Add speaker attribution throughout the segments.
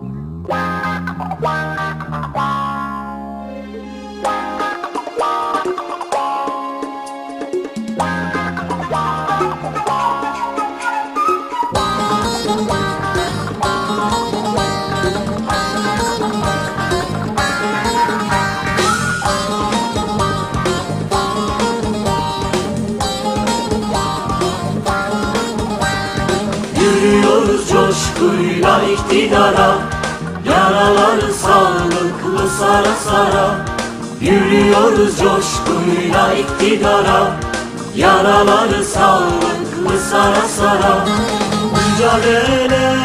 Speaker 1: Yürüyoruz coşkuyla iktidara Yaraları sağlıklı sara sara. Yürüyoruz coşkuyla iktidara Yaraları sağlıklı sara sara. Mücadele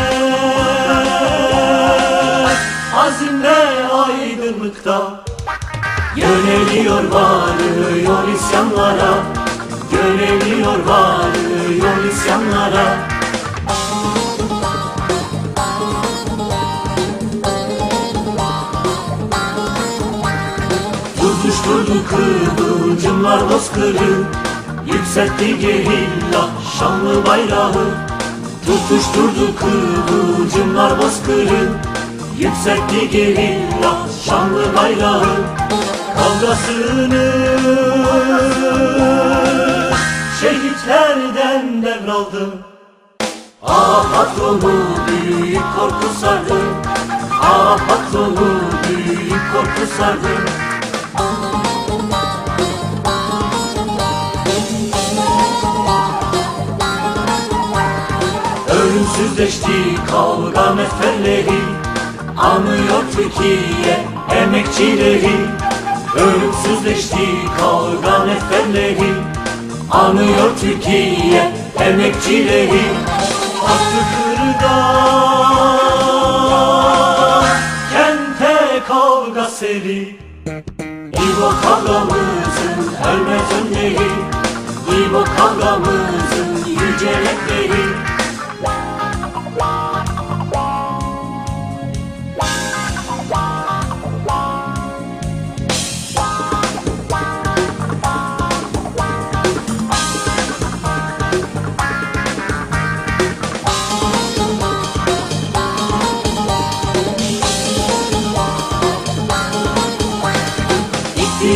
Speaker 1: Azimle aydınlıkta. Yöneliyor varıyor isyanlara Tutuşturdu kıvılcımlar bozkırı Yükseltti gerilla şanlı bayrağı. Tutuşturdu kıvılcımlar bozkırı Yükseltti gerilla şanlı bayrağı. Kavgasını şehitlerden devraldı. Ah patronu büyük korku sardı. Ah patronu büyük korku sardı Ölümsüzleşti kavga neferleri Anıyor Türkiye emekçileri. Ölümsüzleşti kavga neferleri Anıyor Türkiye emekçileri. Hakkı kırda Kente kavga seri. İbo kavgamızın ölmez önleri İbo kavgamızın yücelikleri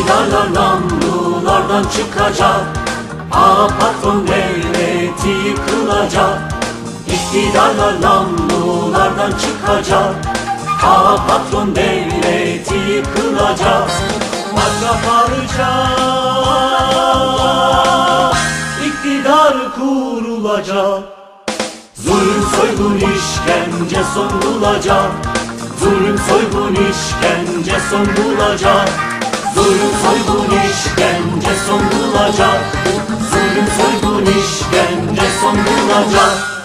Speaker 1: İktidarlar namlulardan çıkacak. A patron devleti yıkılacak. İktidarlar namlulardan çıkacak. A patron devleti yıkılacak. Parça parça iktidar kurulacak. Zulüm soygun işkence son bulacak. Zulüm soygun işkence son bulacak Zulüm soygun işkence son bulacak. Zulüm soygun işkence son bulacak